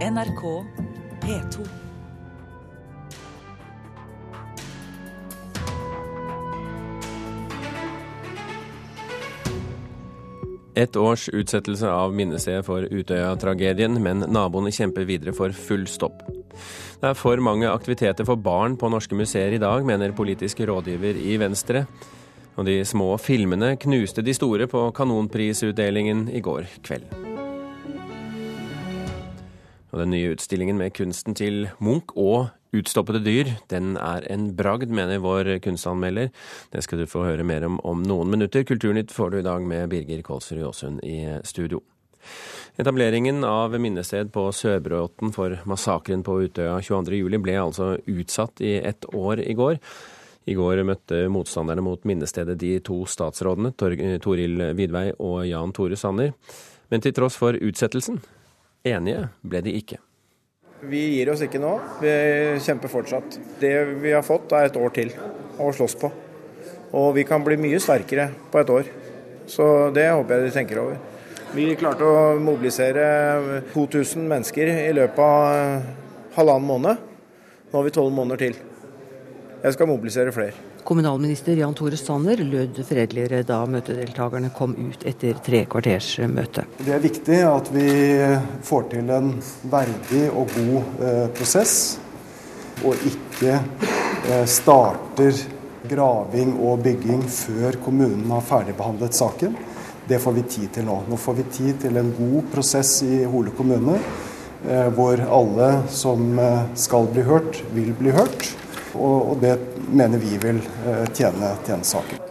NRK P2. Et års utsettelse av minnestedet for Utøya-tragedien, men naboene kjemper videre for full stopp. Det er for mange aktiviteter for barn på norske museer i dag, mener politisk rådgiver i Venstre. Og de små filmene knuste de store på kanonprisutdelingen i går kveld. Og den nye utstillingen med kunsten til Munch og utstoppede dyr, den er en bragd, mener vår kunstanmelder. Det skal du få høre mer om om noen minutter. Kulturnytt får du i dag med Birger Kolsrud Aasund i studio. Etableringen av minnested på Sørbråten for massakren på Utøya 22.07 ble altså utsatt i ett år i går. I går møtte motstanderne mot minnestedet de to statsrådene, Toril Vidvei og Jan Tore Sanner. Men til tross for utsettelsen, enige ble de ikke. Vi gir oss ikke nå. Vi kjemper fortsatt. Det vi har fått er et år til å slåss på. Og vi kan bli mye sterkere på et år. Så det håper jeg de tenker over. Vi klarte å mobilisere 2000 mennesker i løpet av halvannen måned. Nå har vi tolv måneder til. Jeg skal mobilisere flere. Kommunalminister Jan Tore Sanner lød fredeligere da møtedeltakerne kom ut etter tre kvarters møte. Det er viktig at vi får til en verdig og god eh, prosess, og ikke eh, starter graving og bygging før kommunen har ferdigbehandlet saken. Det får vi tid til nå. Nå får vi tid til en god prosess i Hole kommune, eh, hvor alle som eh, skal bli hørt, vil bli hørt. Og, det mener vi vil eh, tjene, tjene saken.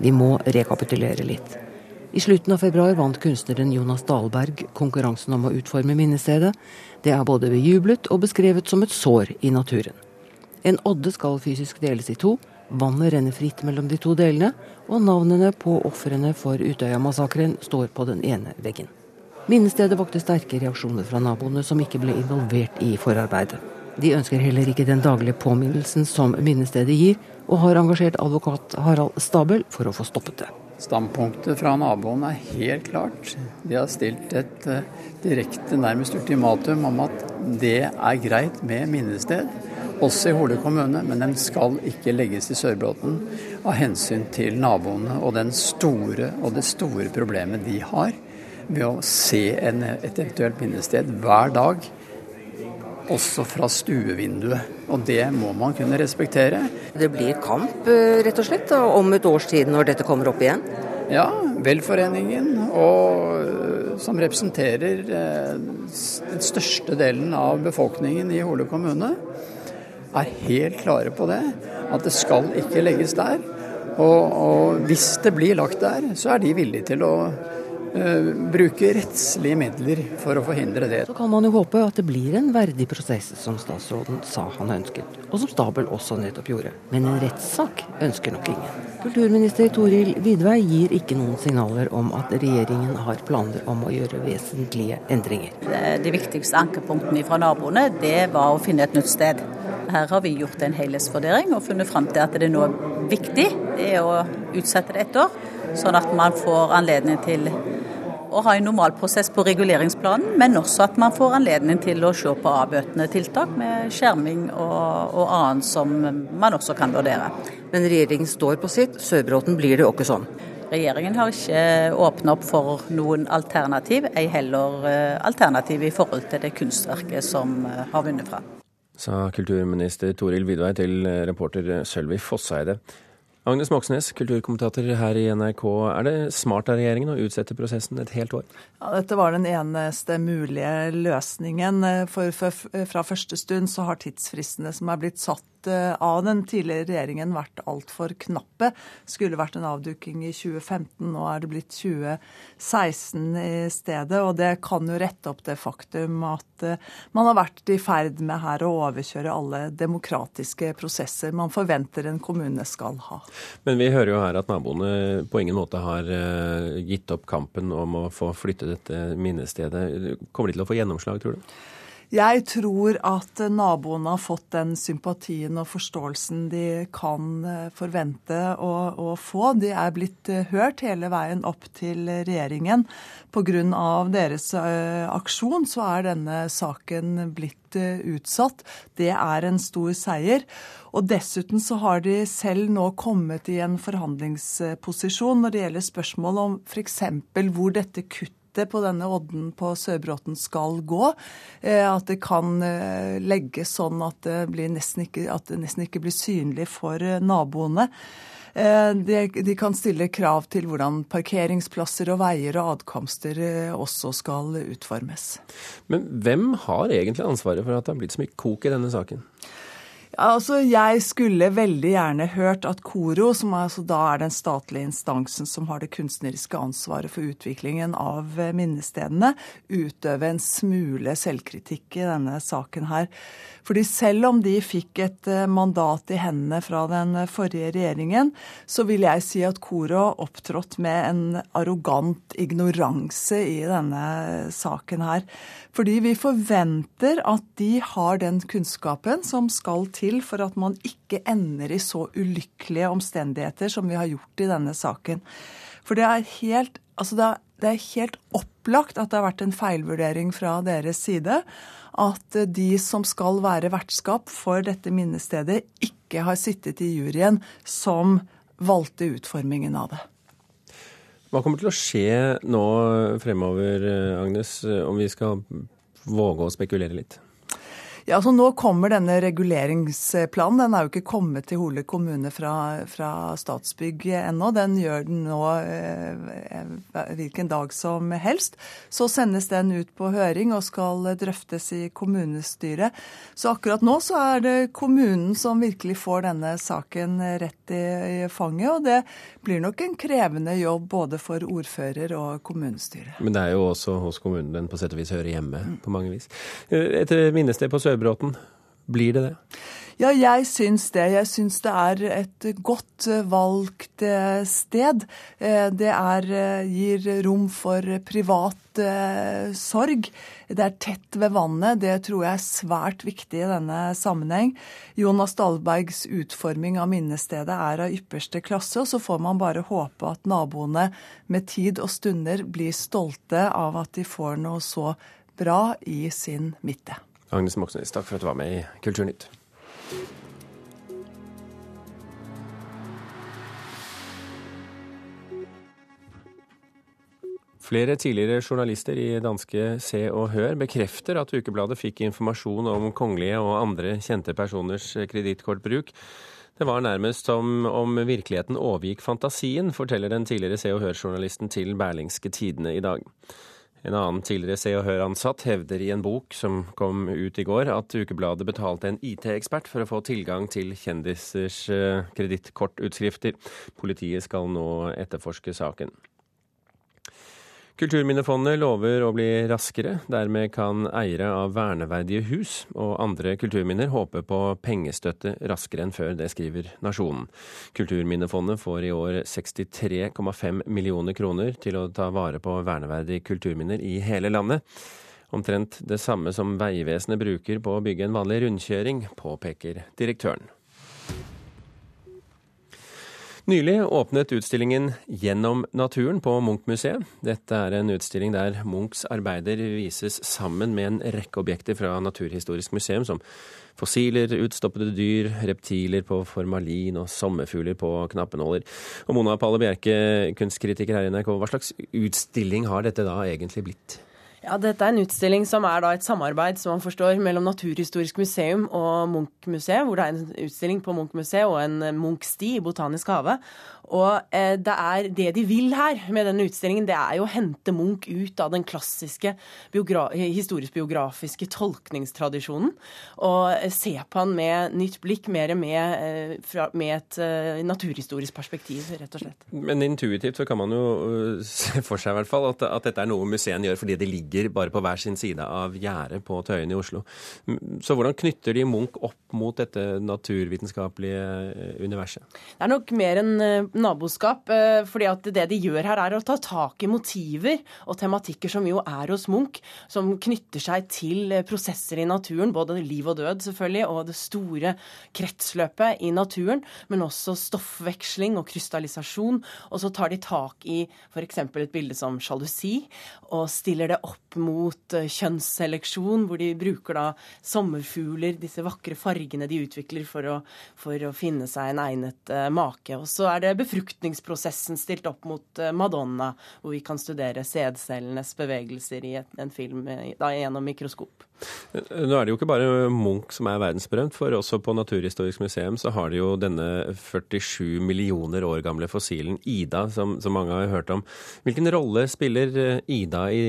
Vi må rekapitulere litt. I slutten av februar vant kunstneren Jonas Dahlberg konkurransen om å utforme minnestedet. Det er både bejublet og beskrevet som et sår i naturen. En odde skal fysisk deles i to, vannet renner fritt mellom de to delene, og navnene på ofrene for Utøya-massakren står på den ene veggen. Minnestedet vakte sterke reaksjoner fra naboene som ikke ble involvert i forarbeidet. De ønsker heller ikke den daglige påminnelsen som minnestedet gir, og har engasjert advokat Harald Stabel for å få stoppet det. Standpunktet fra naboene er helt klart. De har stilt et uh, direkte, nærmest ultimatum om at det er greit med minnested, også i Hole kommune, men den skal ikke legges i Sørbråten av hensyn til naboene og, store, og det store problemet de har med å se en, et eventuelt minnested hver dag også fra stuevinduet. Og det må man kunne respektere. Det blir kamp eh, rett og slett om et års tid når dette kommer opp igjen? Ja, Velforeningen, og, eh, som representerer eh, den største delen av befolkningen i Hole kommune, er helt klare på det. At det skal ikke legges der. Og, og hvis det blir lagt der, så er de villige til å bruke rettslige midler for å forhindre det. Så kan man jo håpe at det blir en verdig prosess, som statsråden sa han ønsket, og som Stabel også nettopp gjorde. Men en rettssak ønsker nok ingen. Kulturminister Toril Vidvei gir ikke noen signaler om at regjeringen har planer om å gjøre vesentlige endringer. De viktigste ankepunktene fra naboene det var å finne et nytt sted. Her har vi gjort en helhetsvurdering og funnet fram til at det nå er viktig det er å utsette det ett år, sånn at man får anledning til å ha en normal prosess på reguleringsplanen, men også at man får anledning til å se på avbøtende tiltak med skjerming og, og annet som man også kan vurdere. Men regjeringen står på sitt, Sørbråten blir det jo ikke sånn? Regjeringen har ikke åpna opp for noen alternativ, ei heller eh, alternativ i forhold til det kunstverket som eh, har vunnet fram. Sa kulturminister Toril Vidvei til reporter Sølvi Fosseide. Agnes Moxnes, kulturkommentator her i NRK. Er det smart av regjeringen å utsette prosessen et helt år? Ja, dette var den eneste mulige løsningen. For, for, fra første stund så har tidsfristene som er blitt satt Eh, av den tidligere regjeringen vært altfor knappe. Skulle vært en avduking i 2015, nå er det blitt 2016 i stedet. Og det kan jo rette opp det faktum at eh, man har vært i ferd med her å overkjøre alle demokratiske prosesser man forventer en kommune skal ha. Men vi hører jo her at naboene på ingen måte har eh, gitt opp kampen om å få flytte dette minnestedet. Kommer de til å få gjennomslag, tror du? Jeg tror at naboene har fått den sympatien og forståelsen de kan eh, forvente å, å få. De er blitt eh, hørt hele veien opp til regjeringen. Pga. deres uh, aksjon så er denne saken blitt utsatt. Det er en stor seier. Og dessuten så har de selv nå kommet i en forhandlingsposisjon når det gjelder spørsmål om f.eks. hvor dette kuttet snittet på denne odden på Sørbråten skal gå. Eh, at det kan eh, legges sånn at det, nesten ikke, at det nesten ikke blir synlig for eh, naboene. De, de, kan stille krav til hvordan parkeringsplasser og veier og adkomster også skal utformes. Men hvem har egentlig ansvaret for at det har blitt så mye kok i denne saken? Altså, Jeg skulle veldig gjerne hørt at KORO, som altså da er den statlige instansen som har det kunstneriske ansvaret for utviklingen av eh, minnestedene, utøve en smule selvkritikk i denne saken her. Fordi selv om de fikk et eh, mandat i hendene fra den forrige regjeringen, så vil jeg si at KORO opptrådt med en arrogant ignoranse i denne saken her. Fordi vi forventer at de har den kunnskapen som skal til for at man ikke ender i så ulykkelige omstendigheter som vi har gjort i denne saken. For det er helt, altså det er helt opplagt at det har vært en feilvurdering fra deres side. At de som skal være vertskap for dette minnestedet, ikke har sittet i juryen som valgte utformingen av det. Hva kommer til å skje nå fremover, Agnes, om vi skal våge å spekulere litt? Ja, så Nå kommer denne reguleringsplanen. Den er jo ikke kommet til Hole kommune fra, fra Statsbygg ennå. Den gjør den nå eh, hvilken dag som helst. Så sendes den ut på høring og skal drøftes i kommunestyret. Så akkurat nå så er det kommunen som virkelig får denne saken rett i, i fanget. Og det blir nok en krevende jobb både for ordfører og kommunestyre. Men det er jo også hos kommunen den på sett og vis hører hjemme, mm. på mange vis. Et minnested på Sør Sørbråten. Blir det det? Ja, jeg syns det. Jeg syns det er et godt valgt eh, sted. Eh, det er, eh, gir rom for privat sorg. Det er tett ved vannet. Det tror jeg er svært viktig i denne sammenheng. Jonas Dahlbergs utforming av minnestedet er av ypperste klasse, og så får man bare håpe at naboene med tid og stunder blir stolte av at de får noe så bra i sin midte. Agnes Moxnes, takk for at du var med i Kulturnytt. Flere tidligere journalister i danske Se og Hør bekrefter at ukebladet fikk informasjon om kongelige og andre kjente personers kredittkortbruk. Det var nærmest som om virkeligheten overgikk fantasien, forteller den tidligere Se og Hør-journalisten til Berlingske Tidene i dag. En annen tidligere Se og Hør-ansatt hevder i en bok som kom ut i går, at ukebladet betalte en IT-ekspert for å få tilgang til kjendisers eh, kredittkortutskrifter. Politiet skal nå etterforske saken. Kulturminnefondet lover å bli raskere. Dermed kan eiere av verneverdige hus og andre kulturminner håpe på pengestøtte raskere enn før. Det skriver Nasjonen. Kulturminnefondet får i år 63,5 millioner kroner til å ta vare på verneverdige kulturminner i hele landet. Omtrent det samme som Vegvesenet bruker på å bygge en vanlig rundkjøring, påpeker direktøren. Nylig åpnet utstillingen Gjennom naturen på Munch-museet. Dette er en utstilling der Munchs arbeider vises sammen med en rekke objekter fra Naturhistorisk museum, som fossiler, utstoppede dyr, reptiler på formalin og sommerfugler på knappenåler. Og Mona Palle Bjerke, kunstkritiker her i NRK, hva slags utstilling har dette da egentlig blitt? Ja, Dette er en utstilling som er et samarbeid som man forstår, mellom Naturhistorisk museum og Munch-museet, hvor det er en utstilling på Munch-museet og en Munch-sti i Botanisk hage. Og eh, det er det de vil her med denne utstillingen, det er jo å hente Munch ut av den klassiske historisk-biografiske tolkningstradisjonen. Og se på han med nytt blikk, mer med, eh, fra, med et uh, naturhistorisk perspektiv, rett og slett. Men intuitivt så kan man jo uh, se for seg i hvert fall at, at dette er noe museene gjør fordi det ligger bare på hver sin side av gjerdet på Tøyen i Oslo. Så hvordan knytter de Munch opp mot dette naturvitenskapelige universet? Det er nok mer enn naboskap. Eh, fordi at det de gjør her, er å ta tak i motiver og tematikker som jo er hos Munch, som knytter seg til eh, prosesser i naturen, både liv og død selvfølgelig, og det store kretsløpet i naturen, men også stoffveksling og krystallisasjon. Og så tar de tak i f.eks. et bilde som sjalusi, og stiller det opp mot eh, kjønnsseleksjon, hvor de bruker da sommerfugler, disse vakre fargene de utvikler for å, for å finne seg en egnet make. Og så er det befruktningsprosessen stilt opp mot eh, Madonna, hvor vi kan studere sædcellenes bevegelser i en film eh, da, gjennom mikroskop. Nå er det jo ikke bare Munch som er verdensberømt, for også på Naturhistorisk museum så har de jo denne 47 millioner år gamle fossilen Ida, som, som mange har hørt om. Hvilken rolle spiller eh, Ida i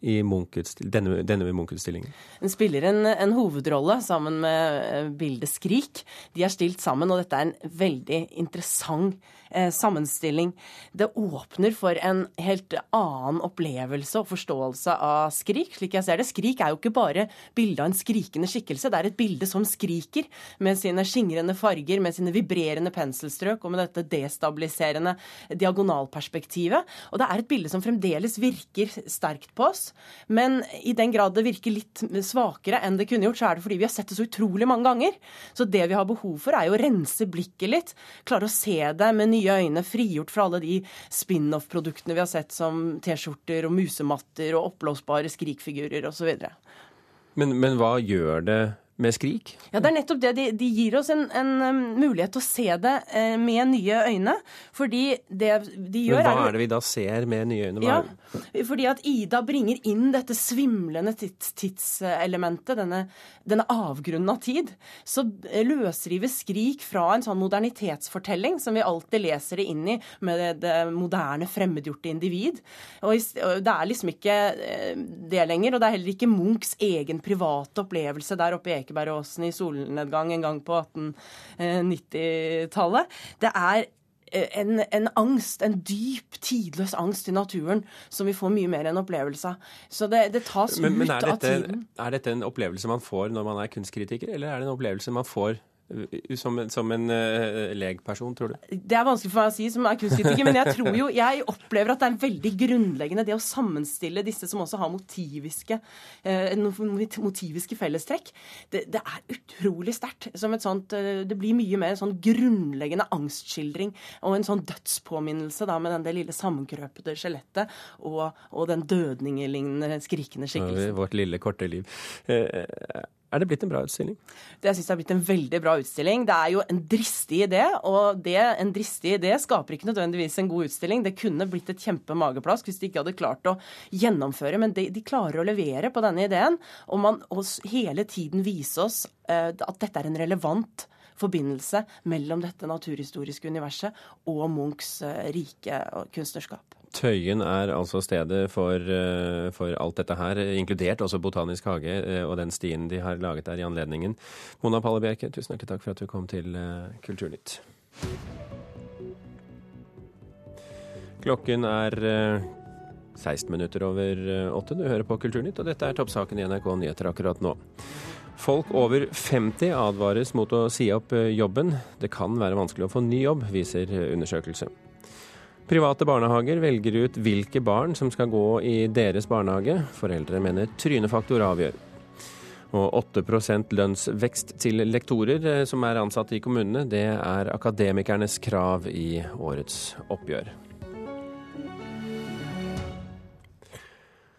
i denne, denne Munch-utstillingen? Den spiller en, en, hovedrolle sammen med bildet Skrik. De er stilt sammen, og dette er en veldig interessant eh, sammenstilling. Det åpner for en helt annen opplevelse og forståelse av skrik, slik jeg ser det. Skrik er jo ikke bare bildet av en skrikende skikkelse, det er et bilde som skriker, med sine skingrende farger, med sine vibrerende penselstrøk og med dette destabiliserende diagonalperspektivet. Og det er et bilde som fremdeles virker sterkt på oss, men i den grad det virker litt svakere enn det kunne gjort, så er det fordi vi har sett det så utrolig mange ganger. Så det vi har behov for, er jo å rense blikket litt, klare å se det med nye øyne, frigjort fra alle de spin-off-produktene vi har sett som T-skjorter og musematter og oppblåsbare skrikfigurer osv. Men, men hva gjør det med Skrik? Ja, det er nettopp det. De, de gir oss en, en, um, mulighet til å se det eh, med nye øyne. Fordi det de gjør Men hva er det vi da ser med nye øyne? Ja, fordi at Ida bringer inn dette svimlende tidselementet, denne, denne avgrunnen av tid. Så eh, løsriver Skrik fra en sånn modernitetsfortelling som vi alltid leser det inn i med det, det moderne, fremmedgjorte individ. Og det er liksom ikke eh, det lenger. Og det er heller ikke Munchs egen private opplevelse der oppe i Ekeberg Ekebergåsen i solnedgang en gang på 1890-tallet. Det er eh, en, en, angst, en dyp, tidløs angst i naturen som vi får mye mer enn opplevelse av. Så det, det tas men, ut men dette, av tiden. Er dette en opplevelse man får når man er kunstkritiker, eller er det en opplevelse man får som, som en uh, legperson, tror du? Det er vanskelig for meg å si som er kunstkritiker, men jeg tror jo, jeg opplever at det er veldig grunnleggende det å sammenstille disse som også har motiviske, uh, motiviske fellestrekk. Det, det, er utrolig sterkt. som et sånt, uh, Det blir mye mer en sånn grunnleggende angstskildring og en sånn dødspåminnelse da med den det lille sammenkrøpede skjelettet og, og den dødningelignende skrikende skikkelsen. Vårt lille, korte liv. Er det blitt en bra utstilling? Det syns jeg har blitt en veldig bra utstilling. Det er jo en dristig idé, og det, en dristig idé skaper ikke nødvendigvis en god utstilling. Det kunne blitt et kjempe mageplask hvis de ikke hadde klart å gjennomføre, men de, de klarer å levere på denne ideen. Og man oss hele tiden vise oss uh, at dette er en relevant forbindelse mellom dette naturhistoriske universet og Munchs uh, rike kunstnerskap. Tøyen er altså stedet for, eh, for, alt dette her, inkludert også Botanisk hage eh, og den stien de har laget der i anledningen. Mona Palle Bjerke, tusen hjertelig takk for at du kom til eh, Kulturnytt. Klokken er 16 minutter over åtte. Du hører på Kulturnytt, og dette er toppsaken i NRK Nyheter akkurat nå. Folk over 50 advares mot å si opp jobben. Det kan være vanskelig å få ny jobb, viser undersøkelse. Private barnehager velger ut hvilke barn som skal gå i deres barnehage. Foreldre mener trynefaktor avgjør. Og 8 lønnsvekst til lektorer eh, som er ansatte i kommunene, det er akademikernes krav i årets oppgjør.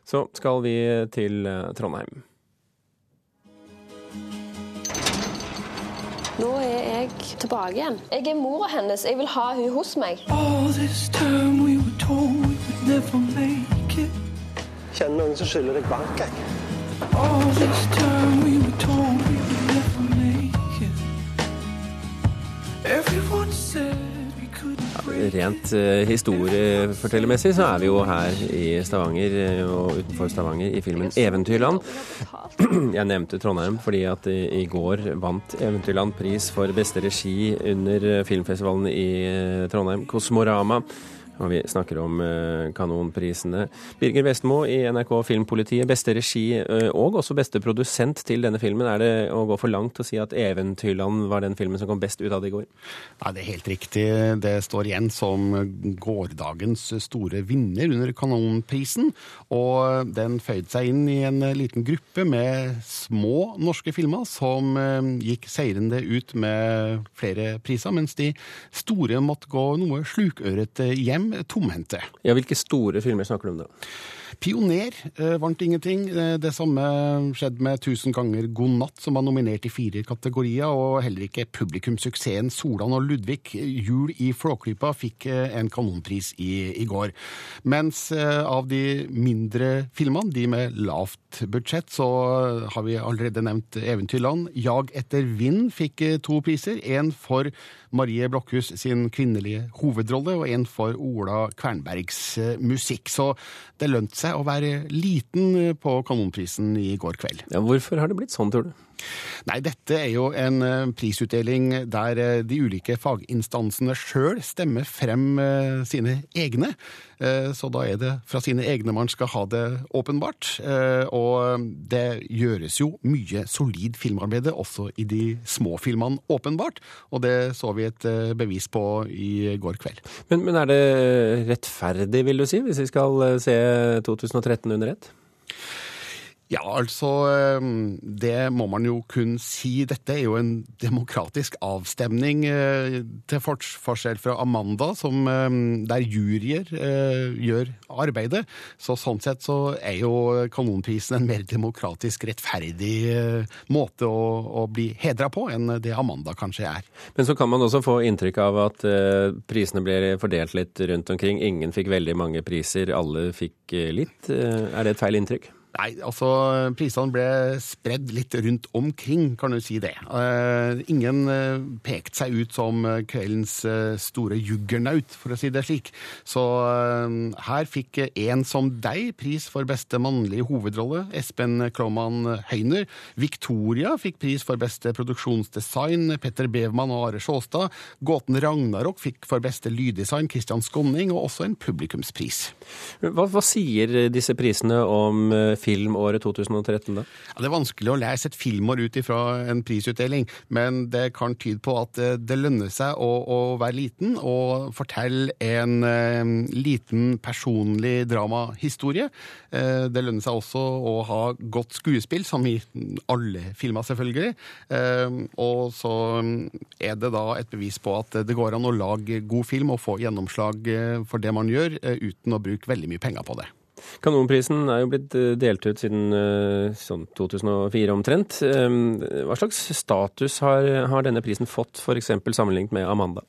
Så skal vi til eh, Trondheim. Jeg tilbake igjen. Jeg er mora hennes. Jeg vil ha hun hos meg. Kjenner noen som skylder deg bank, jeg. Everyone said Rent uh, historiefortellermessig så er vi jo her i Stavanger uh, og utenfor Stavanger i filmen 'Eventyrland'. Jeg nevnte Trondheim fordi at i, i går vant Eventyrland pris for beste regi under filmfestivalen i Trondheim, Kosmorama. Og vi snakker om eh, Kanonprisene. Birger Vestmo i NRK Filmpolitiet, beste regi eh, og også beste produsent til denne filmen. Er det å gå for langt å si at 'Eventyrland' var den filmen som kom best ut av det i går? Nei, det er helt riktig. Det står igjen som gårdagens store vinner under Kanonprisen. Og den føyde seg inn i en liten gruppe med små norske filmer som eh, gikk seirende ut med flere priser, mens de store måtte gå noe slukørete hjem tomhendte. Ja, Hvilke store filmer snakker du om da? Pioner eh, vant ingenting. Eh, det samme skjedde med 1000 ganger God natt, som var nominert i fire kategorier. Og heller ikke publikumssuksessen Solan og Ludvig, Jul i Flåklypa, fikk eh, en kanonpris i, i går. Mens eh, av de mindre filmene, de med lavt budsjett, så har vi allerede nevnt Eventyrland. Jag etter vind fikk eh, to priser. En for Marie Blokhus sin kvinnelige hovedrolle, og en for Ola Kvernbergs eh, musikk. Så det lønte seg å være liten eh, på Kanonprisen i går kveld. Ja, hvorfor har det blitt sånn, tror du? Nei, dette er jo en eh, prisutdeling der de ulike faginstansene sjøl stemmer frem sine egne. Så da er det fra sine egne man skal ha det, åpenbart. Og det gjøres jo mye solid filmarbeid også i de små filmene, åpenbart. Og det så vi et bevis på i går kveld. Men, men er det rettferdig, vil du si, hvis vi skal eh, se 2013 under ett? Ja, altså eh, Det må man jo kun si. Dette er jo en demokratisk avstemning, eh, til forskjell fra Amanda, som, eh, der juryer eh, gjør arbeidet. Så sånn sett så er jo Kanonprisen en mer demokratisk rettferdig eh, måte å, å bli hedra på enn det Amanda kanskje er. Men så kan man også få inntrykk av at prisene ble fordelt litt rundt omkring. Ingen fikk veldig mange priser, alle fikk litt. Er det et feil inntrykk? Nei, altså prisene ble spredd litt rundt omkring, kan du si det. Uh, ingen uh, pekte seg ut som eh, kveldens uh, store juggernaut, for å si det slik. Så eh, her fikk en som deg pris for beste mannlige hovedrolle, Espen Kloman Høyner. Victoria fikk pris for beste produksjonsdesign, Petter Bevman og Are Sjåstad. Gåten Ragnarok fikk for beste lyddesign, Christian Skonning, og også en publikumspris. Hva, hva sier disse prisene om eh, filmåret 2013, da? Ja, det er vanskelig å lese et filmår ut ifra en prisutdeling, men det kan tyde på at eh, det lønner seg å, å være liten og fortelle en eh, liten personlig dramahistorie. Eh, det lønner seg også å ha godt skuespill, som i alle filmer selvfølgelig. Eh, og så er det da et bevis på at det går an å lage god film og få gjennomslag eh, for det man gjør, eh, uten å bruke veldig mye penger på det. Kanonprisen er jo blitt eh, delt ut siden eh, sånn 2004 omtrent. Eh, Hva slags status har, har denne prisen fått, f.eks. sammenlignet med Amanda?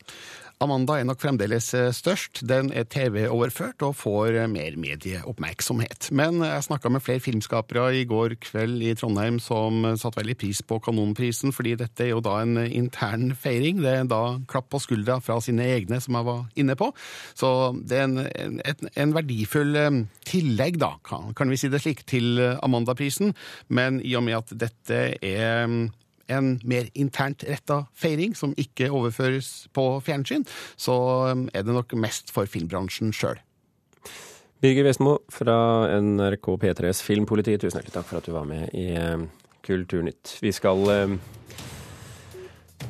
Amanda er nok fremdeles eh, størst. Den er TV-overført og får eh, mer medieoppmerksomhet. Men jeg snakka med flere filmskapere i går kveld i Trondheim som satte veldig pris på Kanonprisen, fordi dette er jo da en intern feiring. Det er da klapp på skuldra fra sine egne, som jeg var inne på. Så det er en, en, en verdifull eh, tillegg, da, kan, kan vi si det slik, til Amanda-prisen. Men i og med at dette er en mer internt retta feiring som ikke overføres på fjernsyn, så er det nok mest for filmbransjen sjøl. Birger Vestmo fra NRK P3s Filmpoliti, tusen hjertelig takk for at du var med i eh, Kulturnytt. Vi skal eh,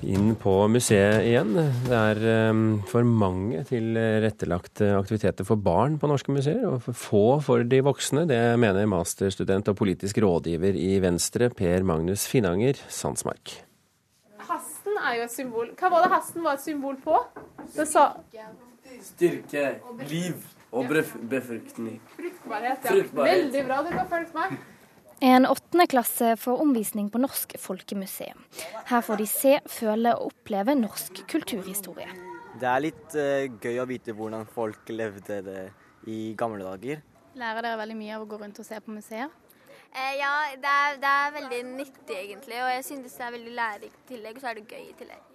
inn på museet igjen. Det er eh, for mange tilrettelagte aktiviteter for barn på norske museer, og for få for de voksne. Det mener masterstudent og politisk rådgiver i Venstre, Per Magnus Finanger Sandsmark. Hasten er jo et symbol. Hva var det hasten var et symbol på? Det sa Styrke, liv og befruktning. fruktbarhet. Ja. Fruktbarhet. Veldig bra, du har fulgt med. En åttende klasse får omvisning på Norsk folkemuseum. Her får de se, føle og oppleve norsk kulturhistorie. Det er litt eh, gøy å vite hvordan folk levde det i gamle dager. Lærer dere veldig mye av å gå rundt og se på museer? Eh, ja, det er, det er veldig nyttig egentlig, og jeg synes det er veldig lærerikt i tillegg, og så er det gøy i tillegg.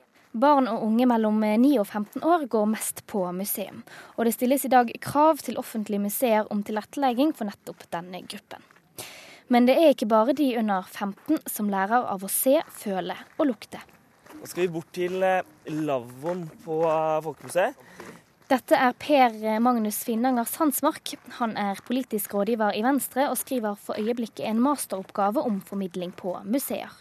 Barn og unge mellom 9 og 15 år går mest på museum. Og det stilles i dag krav til offentlige museer om tilrettelegging for nettopp denne gruppen. Men det er ikke bare de under 15 som lærer av å se, føle og lukte. Nå skal vi bort til eh, lavvoen på eh, Folkemuseet. Dette er Per Magnus Finnanger Sandsmark. Han er politisk rådgiver i Venstre og skriver for øyeblikket en masteroppgave om formidling på museer.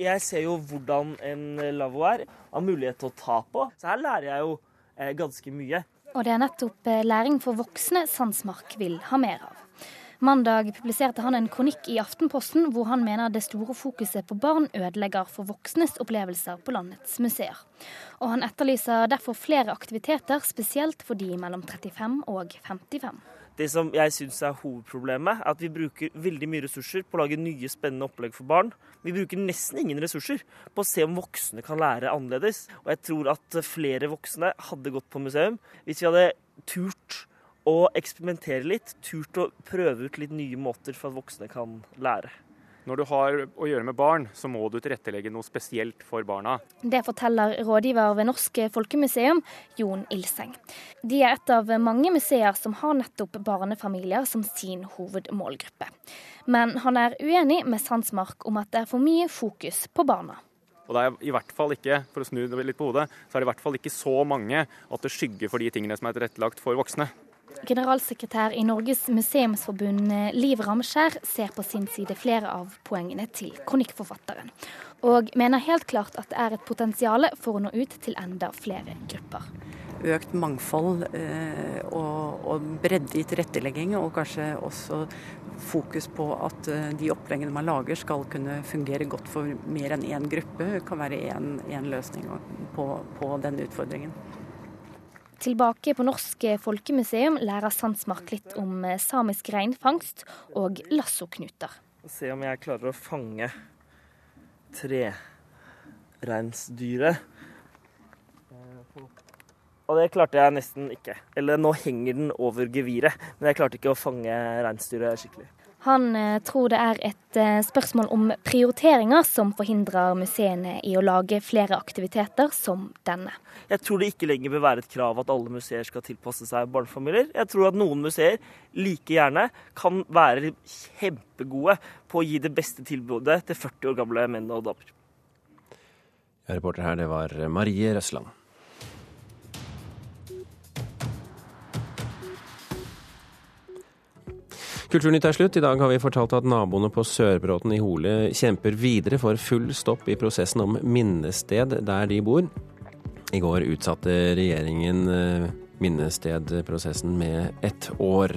Jeg ser jo hvordan en lavvo er, har mulighet til å ta på. Så her lærer jeg jo eh, ganske mye. Og det er nettopp læring for voksne Sandsmark vil ha mer av. Mandag publiserte han en kronikk i Aftenposten hvor han mener det store fokuset på barn ødelegger for voksnes opplevelser på landets museer. Og han etterlyser derfor flere aktiviteter, spesielt for de mellom 35 og 55. Det som jeg syns er hovedproblemet, er at vi bruker veldig mye ressurser på å lage nye, spennende opplegg for barn. Vi bruker nesten ingen ressurser på å se om voksne kan lære annerledes. Og jeg tror at flere voksne hadde gått på museum hvis vi hadde turt å eksperimentere litt, turt å prøve ut litt nye måter for at voksne kan lære. Når du har å gjøre med barn, så må du tilrettelegge noe spesielt for barna. Det forteller rådgiver ved Norsk folkemuseum, Jon Ilseng. De er et av mange museer som har nettopp barnefamilier som sin hovedmålgruppe. Men han er uenig med Sandsmark om at det er for mye fokus på barna. Og det er i hvert fall ikke, for å snu det litt på hodet, så er det i hvert fall ikke så mange at det skygger for de tingene som er tilrettelagt for voksne. Generalsekretær i Norges museumsforbund Liv Ramskjær ser på sin side flere av poengene til kronikkforfatteren, og mener helt klart at det er et potensial for å nå ut til enda flere grupper. Økt mangfold eh, og, bredde i tilrettelegging, og kanskje også fokus på at eh, de oppleggene man lager skal kunne fungere godt for mer enn én gruppe, kan være én løsning på, på den utfordringen. Tilbake på Norsk folkemuseum lærer Sandsmark litt om samisk reinfangst og lassoknuter. Se om jeg klarer å fange trereinsdyret. Og det klarte jeg nesten ikke. Eller nå henger den over geviret, men jeg klarte ikke å fange reinsdyret skikkelig. Han eh, tror det er et eh, spørsmål om prioriteringer som forhindrer museene i å lage flere aktiviteter som denne. Jeg tror det ikke lenger bør være et krav at alle museer skal tilpasse seg barnefamilier. Jeg tror at noen museer like gjerne kan være kjempegode på å gi det beste tilbudet til 40 år gamle menn og damer. Reporter her, det var Marie Røsland. Kulturnytt er slutt. I dag har vi fortalt at naboene på Sørbråten i Hole kjemper videre for full stopp i prosessen om minnested der de bor. I går utsatte regjeringen eh, minnestedprosessen med ett år.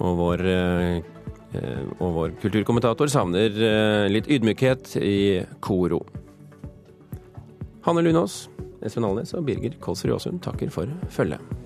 Og vår, eh, og vår kulturkommentator savner eh, litt ydmykhet i koro. Hanne Lunås, Espen Alnes og Birger Kolsrud Aasund takker for følget.